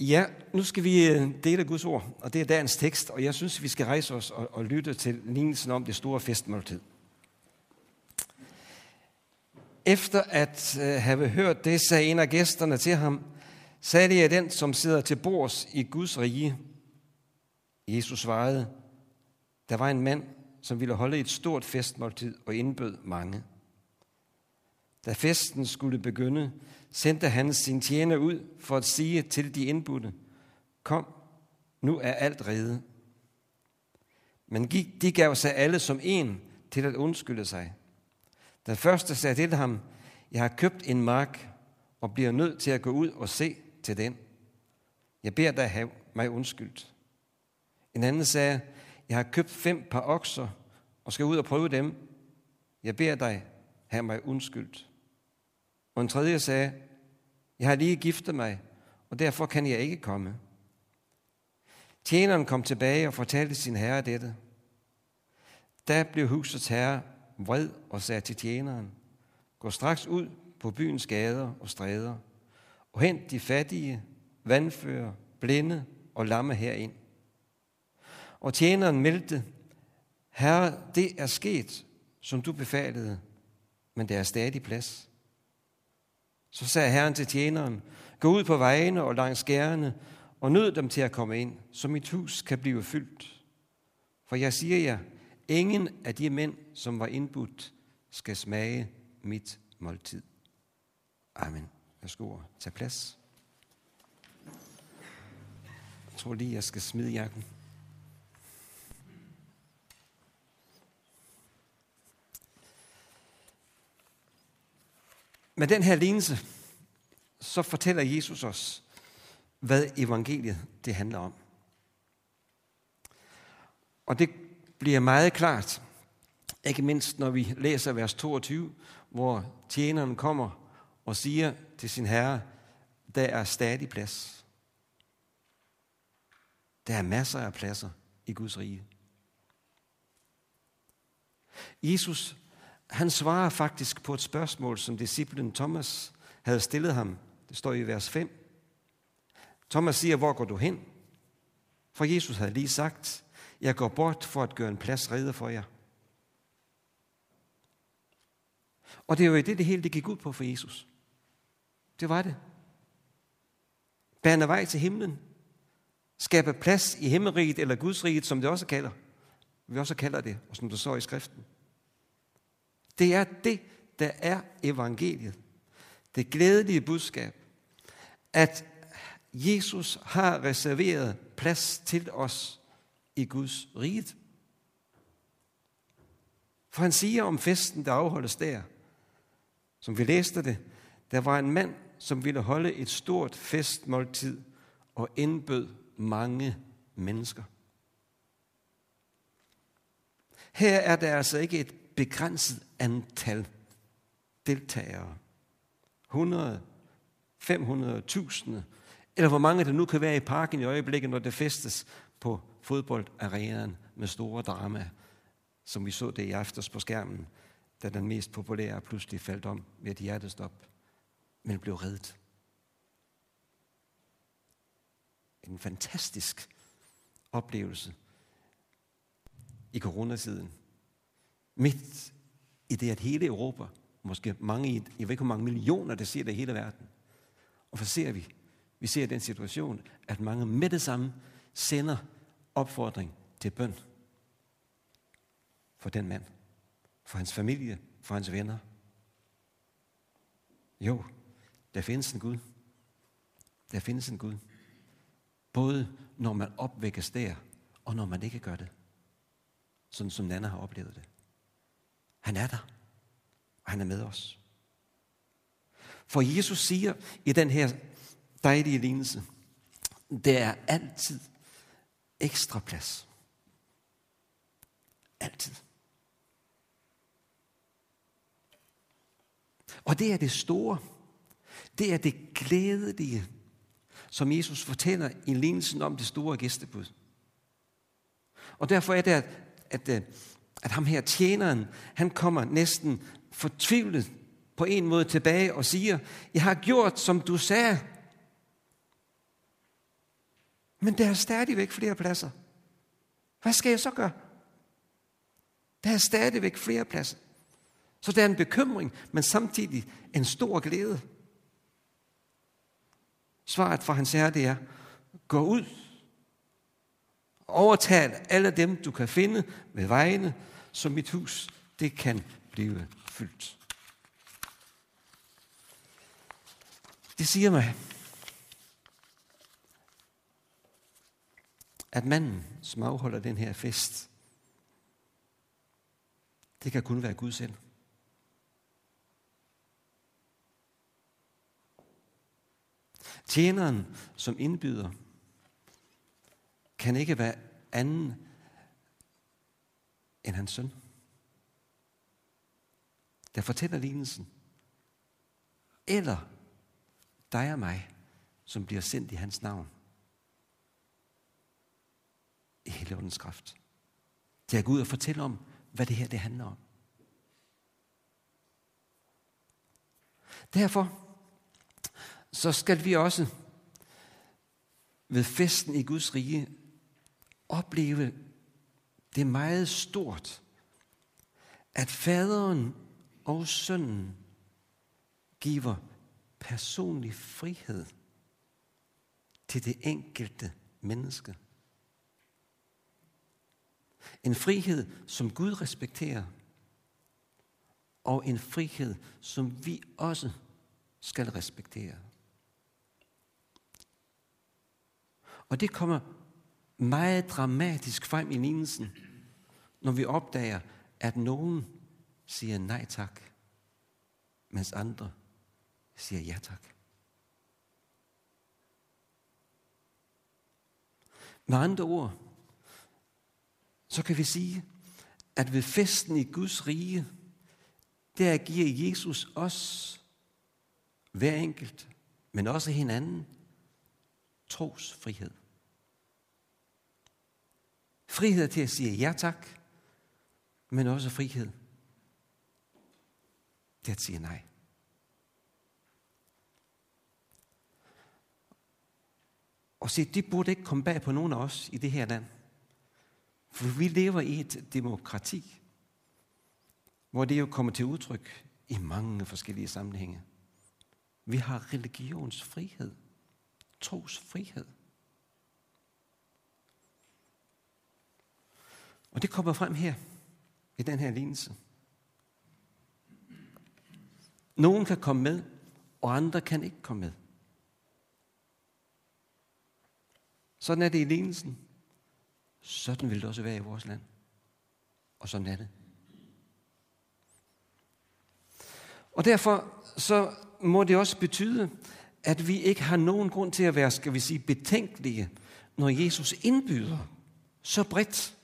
Ja, nu skal vi øh, dele Guds ord, og det er dagens tekst, og jeg synes, vi skal rejse os og, og lytte til lignelsen om det store festmåltid. Efter at øh, have hørt det, sagde en af gæsterne til ham, sagde jeg den, som sidder til bords i Guds rige. Jesus svarede, der var en mand, som ville holde et stort festmåltid og indbød mange. Da festen skulle begynde, sendte han sin tjener ud for at sige til de indbudte, kom, nu er alt rede. Men de gav sig alle som en til at undskylde sig. Den første sagde til ham, jeg har købt en mark og bliver nødt til at gå ud og se til den. Jeg beder dig have mig undskyldt. En anden sagde, jeg har købt fem par okser og skal ud og prøve dem. Jeg beder dig have mig undskyldt. Og en tredje sagde, jeg har lige giftet mig, og derfor kan jeg ikke komme. Tjeneren kom tilbage og fortalte sin herre dette. Da blev husets herre vred og sagde til tjeneren, gå straks ud på byens gader og stræder, og hent de fattige, vandfører, blinde og lamme herind. Og tjeneren meldte, Herre, det er sket, som du befalede, men der er stadig plads. Så sagde Herren til tjeneren, gå ud på vejene og langs skærene, og nød dem til at komme ind, så mit hus kan blive fyldt. For jeg siger jer, ingen af de mænd, som var indbudt, skal smage mit måltid. Amen. Værsgo og tag plads. Jeg tror lige, jeg skal smide jakken. Med den her lignelse, så fortæller Jesus os, hvad evangeliet det handler om. Og det bliver meget klart, ikke mindst når vi læser vers 22, hvor tjeneren kommer og siger til sin herre, der er stadig plads. Der er masser af pladser i Guds rige. Jesus, han svarer faktisk på et spørgsmål, som disciplen Thomas havde stillet ham. Det står i vers 5. Thomas siger, hvor går du hen? For Jesus havde lige sagt, jeg går bort for at gøre en plads redde for jer. Og det er jo det, det hele det gik ud på for Jesus. Det var det. Bærne vej til himlen. Skabe plads i himmeriget eller Guds riget, som det også kalder. Vi også kalder det, og som det står i skriften. Det er det, der er evangeliet. Det glædelige budskab, at Jesus har reserveret plads til os i Guds rige. For han siger om festen, der afholdes der, som vi læste det, der var en mand, som ville holde et stort festmåltid og indbød mange mennesker. Her er der altså ikke et begrænset antal deltagere. 100, 500, 1000, eller hvor mange der nu kan være i parken i øjeblikket, når det festes på fodboldarenaen med store drama, som vi så det i aftes på skærmen, da den mest populære pludselig faldt om med et hjertestop men blev reddet. En fantastisk oplevelse i coronatiden. Midt i det, at hele Europa, måske mange, jeg ved ikke hvor mange millioner, der ser det i hele verden. Og hvad ser vi, vi ser den situation, at mange med det samme sender opfordring til bøn for den mand, for hans familie, for hans venner. Jo, der findes en Gud. Der findes en Gud. Både når man opvækkes der, og når man ikke gør det. Sådan som Nana har oplevet det. Han er der, og han er med os. For Jesus siger i den her dejlige lignelse, der er altid ekstra plads. Altid. Og det er det store det er det glædelige, som Jesus fortæller i lignelsen om det store gæstebud. Og derfor er det, at, at, øh, at ham her tjeneren, han kommer næsten fortvivlet på en måde tilbage og siger, jeg har gjort, som du sagde. Men der er stadigvæk flere pladser. Hvad skal jeg så gøre? Der er stadigvæk flere pladser. Så der er en bekymring, men samtidig en stor glæde. Svaret fra hans herre, det er, gå ud, overtal alle dem, du kan finde ved vejene, så mit hus, det kan blive fyldt. Det siger mig, at manden, som afholder den her fest, det kan kun være Gud selv. Tjeneren, som indbyder, kan ikke være anden end hans søn. Der fortæller lignelsen. Eller dig og mig, som bliver sendt i hans navn. I Helligåndens kraft. Det er Gud ud og fortælle om, hvad det her det handler om. Derfor så skal vi også ved festen i Guds rige opleve det meget stort, at faderen og sønnen giver personlig frihed til det enkelte menneske. En frihed, som Gud respekterer, og en frihed, som vi også skal respektere. Og det kommer meget dramatisk frem i lignelsen, når vi opdager, at nogen siger nej tak, mens andre siger ja tak. Med andre ord, så kan vi sige, at ved festen i Guds rige, der giver Jesus os, hver enkelt, men også hinanden, trosfrihed. Frihed til at sige ja tak, men også frihed til at sige nej. Og se, det burde ikke komme bag på nogen af os i det her land. For vi lever i et demokrati, hvor det jo kommer til udtryk i mange forskellige sammenhænge. Vi har religionsfrihed, trosfrihed. Og det kommer frem her i den her lignelse. Nogen kan komme med, og andre kan ikke komme med. Sådan er det i lignelsen. Sådan vil det også være i vores land. Og sådan er det. Og derfor så må det også betyde, at vi ikke har nogen grund til at være, skal vi sige, betænkelige, når Jesus indbyder så bredt,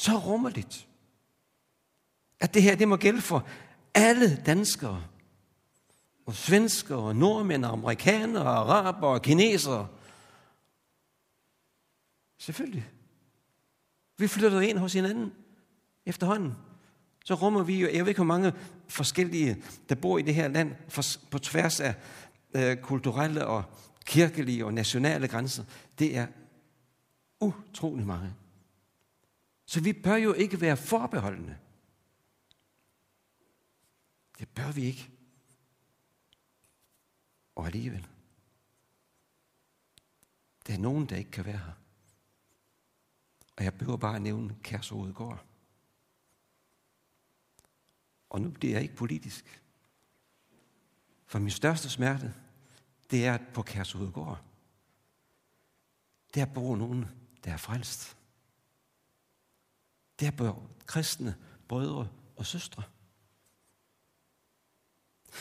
så rummeligt, at det her det må gælde for alle danskere, og svenskere, og nordmænd, og amerikanere, og araber, og kinesere, Selvfølgelig. Vi flytter ind hos hinanden efterhånden. Så rummer vi jo, jeg ved ikke hvor mange forskellige, der bor i det her land, for, på tværs af øh, kulturelle og kirkelige og nationale grænser. Det er utrolig mange. Så vi bør jo ikke være forbeholdende. Det bør vi ikke. Og alligevel. Der er nogen, der ikke kan være her. Og jeg behøver bare at nævne Kærshovedgård. Og nu bliver jeg ikke politisk. For min største smerte, det er, at på Kærshovedgård, der bor nogen, der er frelst. Der bor kristne brødre og søstre,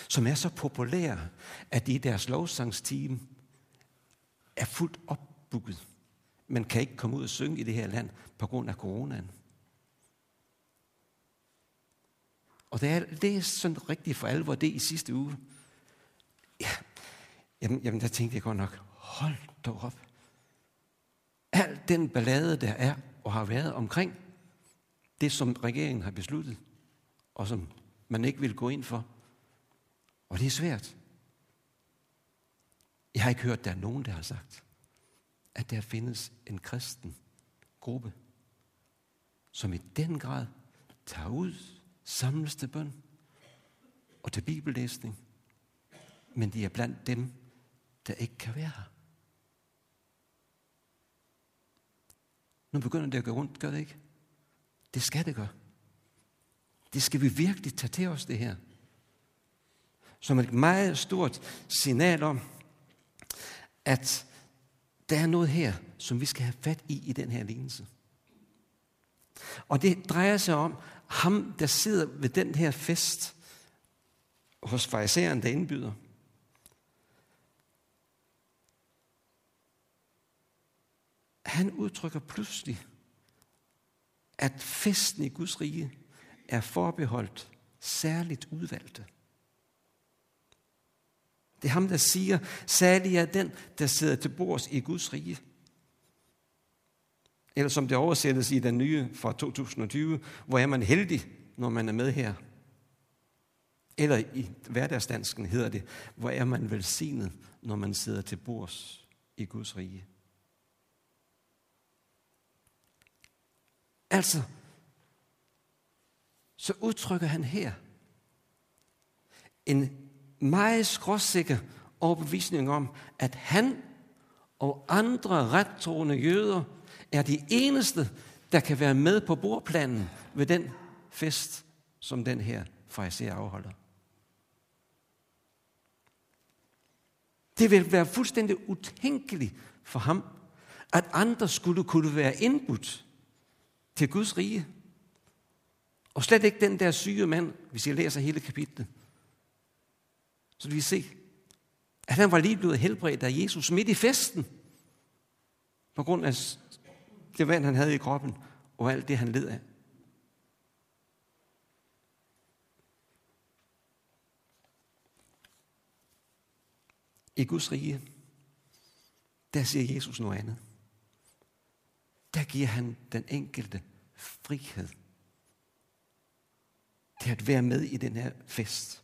som er så populære, at de i deres lovsangsteam er fuldt opbygget Man kan ikke komme ud og synge i det her land på grund af coronaen. Og da jeg læste sådan rigtigt for alvor det i sidste uge, ja, jamen, jamen der tænkte jeg godt nok, hold dog op. Al den ballade, der er og har været omkring det, som regeringen har besluttet, og som man ikke vil gå ind for. Og det er svært. Jeg har ikke hørt, at der er nogen, der har sagt, at der findes en kristen gruppe, som i den grad tager ud, samles til bøn og til bibellæsning, men de er blandt dem, der ikke kan være her. Nu begynder det at gå rundt, gør det ikke? Det skal det gøre. Det skal vi virkelig tage til os, det her. Som et meget stort signal om, at der er noget her, som vi skal have fat i i den her lignelse. Og det drejer sig om ham, der sidder ved den her fest hos fariseren, der indbyder. Han udtrykker pludselig, at festen i Guds rige er forbeholdt særligt udvalgte. Det er ham, der siger, særlig er den, der sidder til bords i Guds rige. Eller som det oversættes i den nye fra 2020, hvor er man heldig, når man er med her. Eller i hverdagsdansken hedder det, hvor er man velsignet, når man sidder til bords i Guds rige. Altså, så udtrykker han her en meget skråsikker overbevisning om, at han og andre rettroende jøder er de eneste, der kan være med på bordplanen ved den fest, som den her fariser afholder. Det vil være fuldstændig utænkeligt for ham, at andre skulle kunne være indbudt til Guds rige. Og slet ikke den der syge mand, hvis jeg læser hele kapitlet. Så vi se, at han var lige blevet helbredt af Jesus midt i festen. På grund af det vand, han havde i kroppen, og alt det, han led af. I Guds rige, der siger Jesus noget andet. Der giver han den enkelte frihed til at være med i den her fest.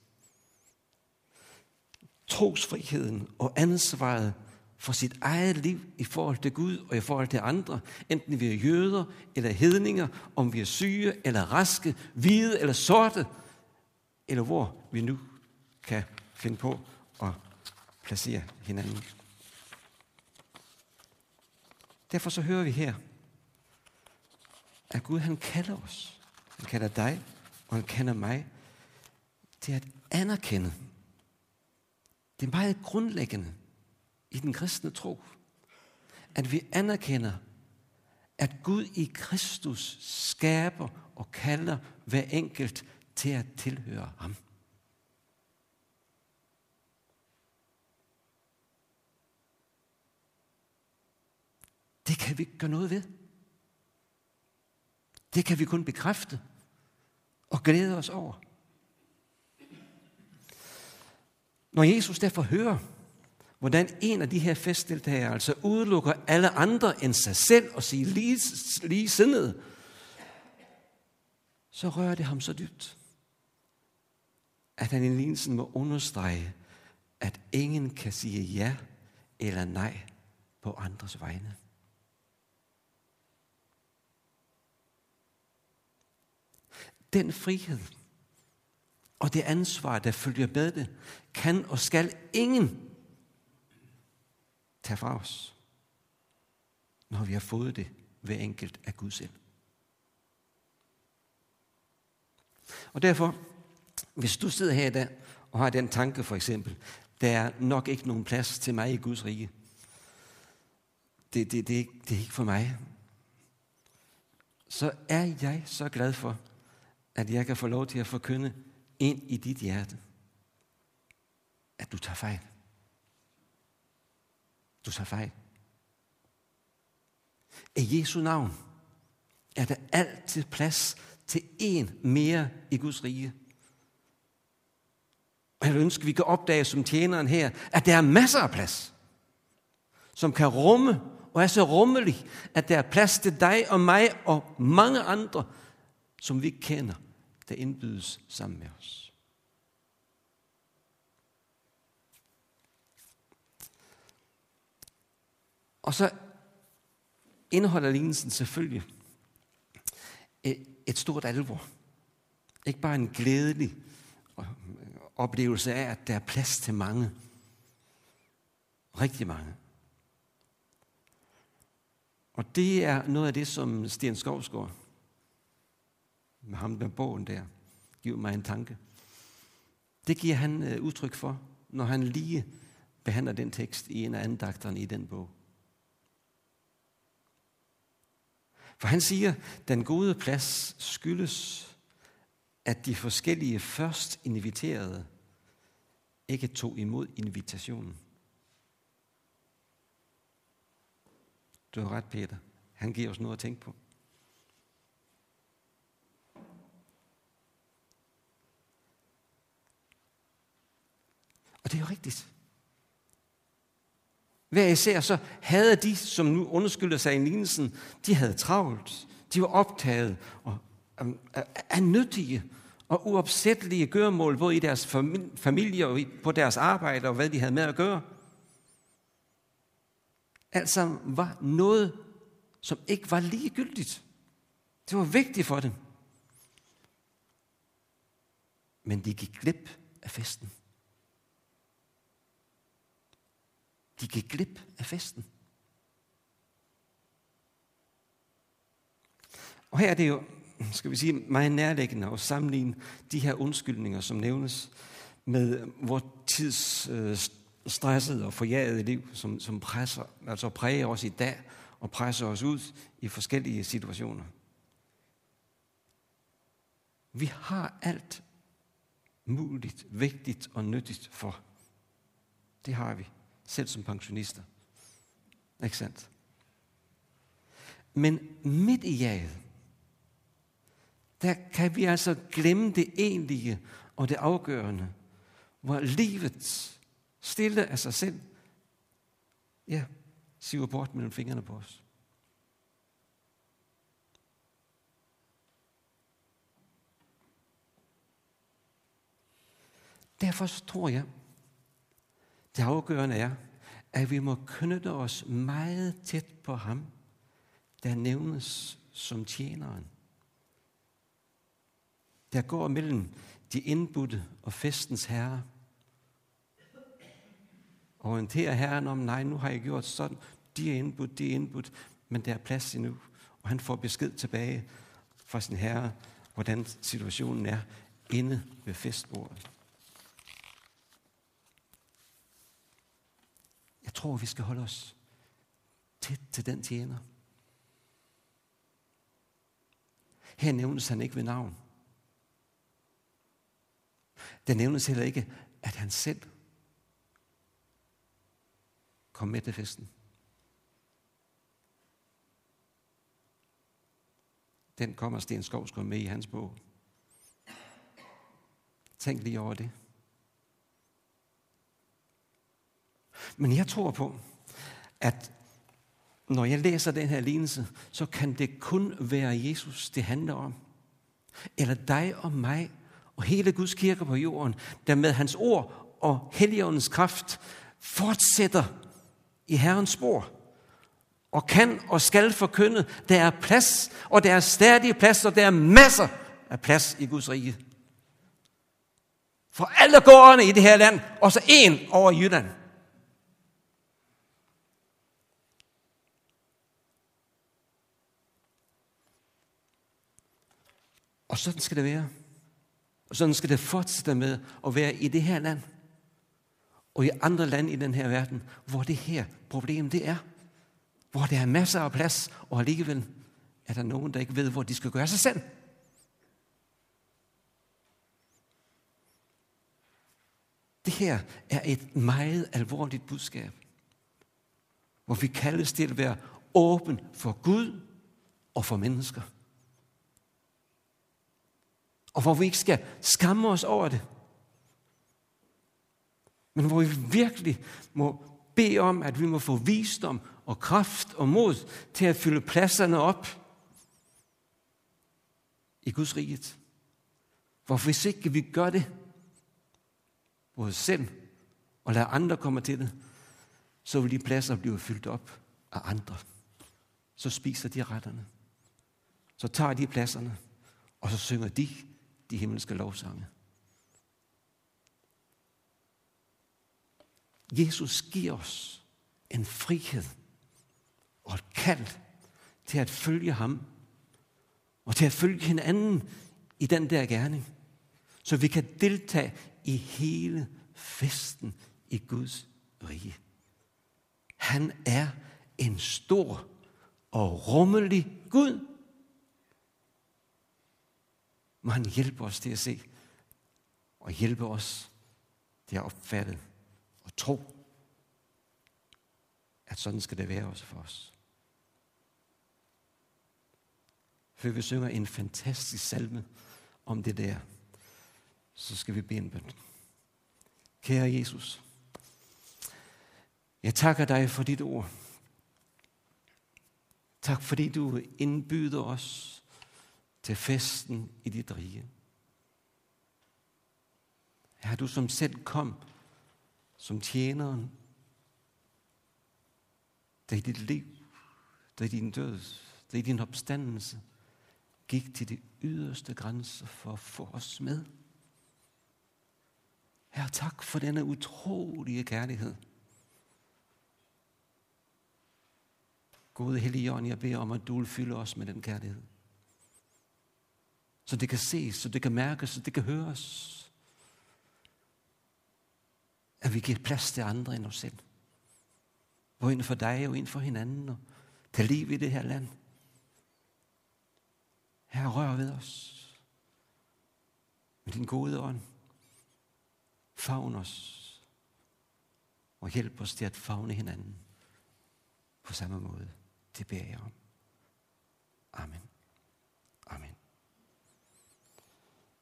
Trosfriheden og ansvaret for sit eget liv i forhold til Gud og i forhold til andre, enten vi er jøder eller hedninger, om vi er syge eller raske, hvide eller sorte, eller hvor vi nu kan finde på at placere hinanden. Derfor så hører vi her, at Gud han kalder os. Han kalder dig, og han kalder mig til at anerkende. Det er meget grundlæggende i den kristne tro, at vi anerkender, at Gud i Kristus skaber og kalder hver enkelt til at tilhøre ham. Det kan vi ikke gøre noget ved. Det kan vi kun bekræfte og glæde os over. Når Jesus derfor hører, hvordan en af de her festdeltagere altså udelukker alle andre end sig selv og siger lige, lige sindet, så rører det ham så dybt, at han i lignelsen må understrege, at ingen kan sige ja eller nej på andres vegne. Den frihed og det ansvar, der følger med det, kan og skal ingen tage fra os, når vi har fået det hver enkelt af Gud selv. Og derfor, hvis du sidder her i dag og har den tanke for eksempel, der er nok ikke nogen plads til mig i Guds rige. Det, det, det, det er ikke for mig. Så er jeg så glad for, at jeg kan få lov til at forkynde ind i dit hjerte, at du tager fejl. Du tager fejl. I Jesu navn er der altid plads til en mere i Guds rige. Og jeg ønsker, at vi kan opdage som tjeneren her, at der er masser af plads, som kan rumme og er så rummelig, at der er plads til dig og mig og mange andre, som vi kender der indbydes sammen med os. Og så indeholder lignelsen selvfølgelig et, et stort alvor. Ikke bare en glædelig oplevelse af, at der er plads til mange. Rigtig mange. Og det er noget af det, som Sten Skovsgaard, med ham med bogen der, Giv mig en tanke. Det giver han øh, udtryk for, når han lige behandler den tekst i en af andagterne i den bog. For han siger, den gode plads skyldes, at de forskellige først inviterede ikke tog imod invitationen. Du har ret, Peter. Han giver os noget at tænke på. Og det er jo rigtigt. Hver især så havde de, som nu underskylder sig i lignelsen, de havde travlt. De var optaget og um, er nyttige og uopsættelige gøremål, både i deres familie og på deres arbejde og hvad de havde med at gøre. Alt sammen var noget, som ikke var ligegyldigt. Det var vigtigt for dem. Men de gik glip af festen. De gik glip af festen. Og her er det jo, skal vi sige, meget nærliggende at sammenligne de her undskyldninger, som nævnes, med vores tids øh, stressede og forjagede liv, som, som presser, altså præger os i dag og presser os ud i forskellige situationer. Vi har alt muligt, vigtigt og nyttigt for. Det har vi selv som pensionister. Ikke sandt? Men midt i jaget, der kan vi altså glemme det egentlige og det afgørende, hvor livet stille af sig selv, ja, siver bort mellem fingrene på os. Derfor tror jeg, det afgørende er, at vi må knytte os meget tæt på ham, der nævnes som tjeneren. Der går mellem de indbudte og festens herre. Orienterer Herren om, nej, nu har jeg gjort sådan, de er indbudt, de er indbudt, men der er plads endnu. Og han får besked tilbage fra sin herre, hvordan situationen er inde ved festbordet. Tror, vi skal holde os tæt til den tjener. Her nævnes han ikke ved navn. Der nævnes heller ikke, at han selv kom med til festen. Den kommer Sten Skovsgaard med i hans bog. Tænk lige over det. Men jeg tror på, at når jeg læser den her lignelse, så kan det kun være Jesus, det handler om. Eller dig og mig og hele Guds kirke på jorden, der med hans ord og Helligåndens kraft fortsætter i Herrens spor og kan og skal forkynde. Der er plads, og der er stadig plads, og der er masser af plads i Guds rige. For alle gårdene i det her land, og så en over Jylland. Og sådan skal det være. Og sådan skal det fortsætte med at være i det her land. Og i andre lande i den her verden, hvor det her problem det er. Hvor der er masser af plads, og alligevel er der nogen, der ikke ved, hvor de skal gøre sig selv. Det her er et meget alvorligt budskab, hvor vi kaldes til at være åben for Gud og for mennesker og hvor vi ikke skal skamme os over det. Men hvor vi virkelig må bede om, at vi må få visdom og kraft og mod til at fylde pladserne op i Guds riget. Hvor hvis ikke vi gør det, både selv og lader andre komme til det, så vil de pladser blive fyldt op af andre. så spiser de retterne. Så tager de pladserne, og så synger de de himmelske lovsange. Jesus giver os en frihed og et kald til at følge ham og til at følge hinanden i den der gerning, så vi kan deltage i hele festen i Guds rige. Han er en stor og rummelig Gud. Må han hjælpe os til at se og hjælpe os til at opfatte og tro, at sådan skal det være også for os. Før vi synger en fantastisk salme om det der, så skal vi bede en bøn. Kære Jesus, jeg takker dig for dit ord. Tak fordi du indbyder os til festen i dit rige. Herre, du som selv kom som tjeneren, der i dit liv, der i din død, der i din opstandelse, gik til de yderste grænser for at få os med. Herre, tak for denne utrolige kærlighed. Gode Helligånd, jeg beder om, at du vil fylde os med den kærlighed. Så det kan ses, så det kan mærkes, så det kan høres. At vi giver plads til andre end os selv. Både inden for dig og inden for hinanden. Og til liv i det her land. Her rør ved os. Med din gode ånd. Favn os. Og hjælp os til at favne hinanden på samme måde. Det beder jeg om.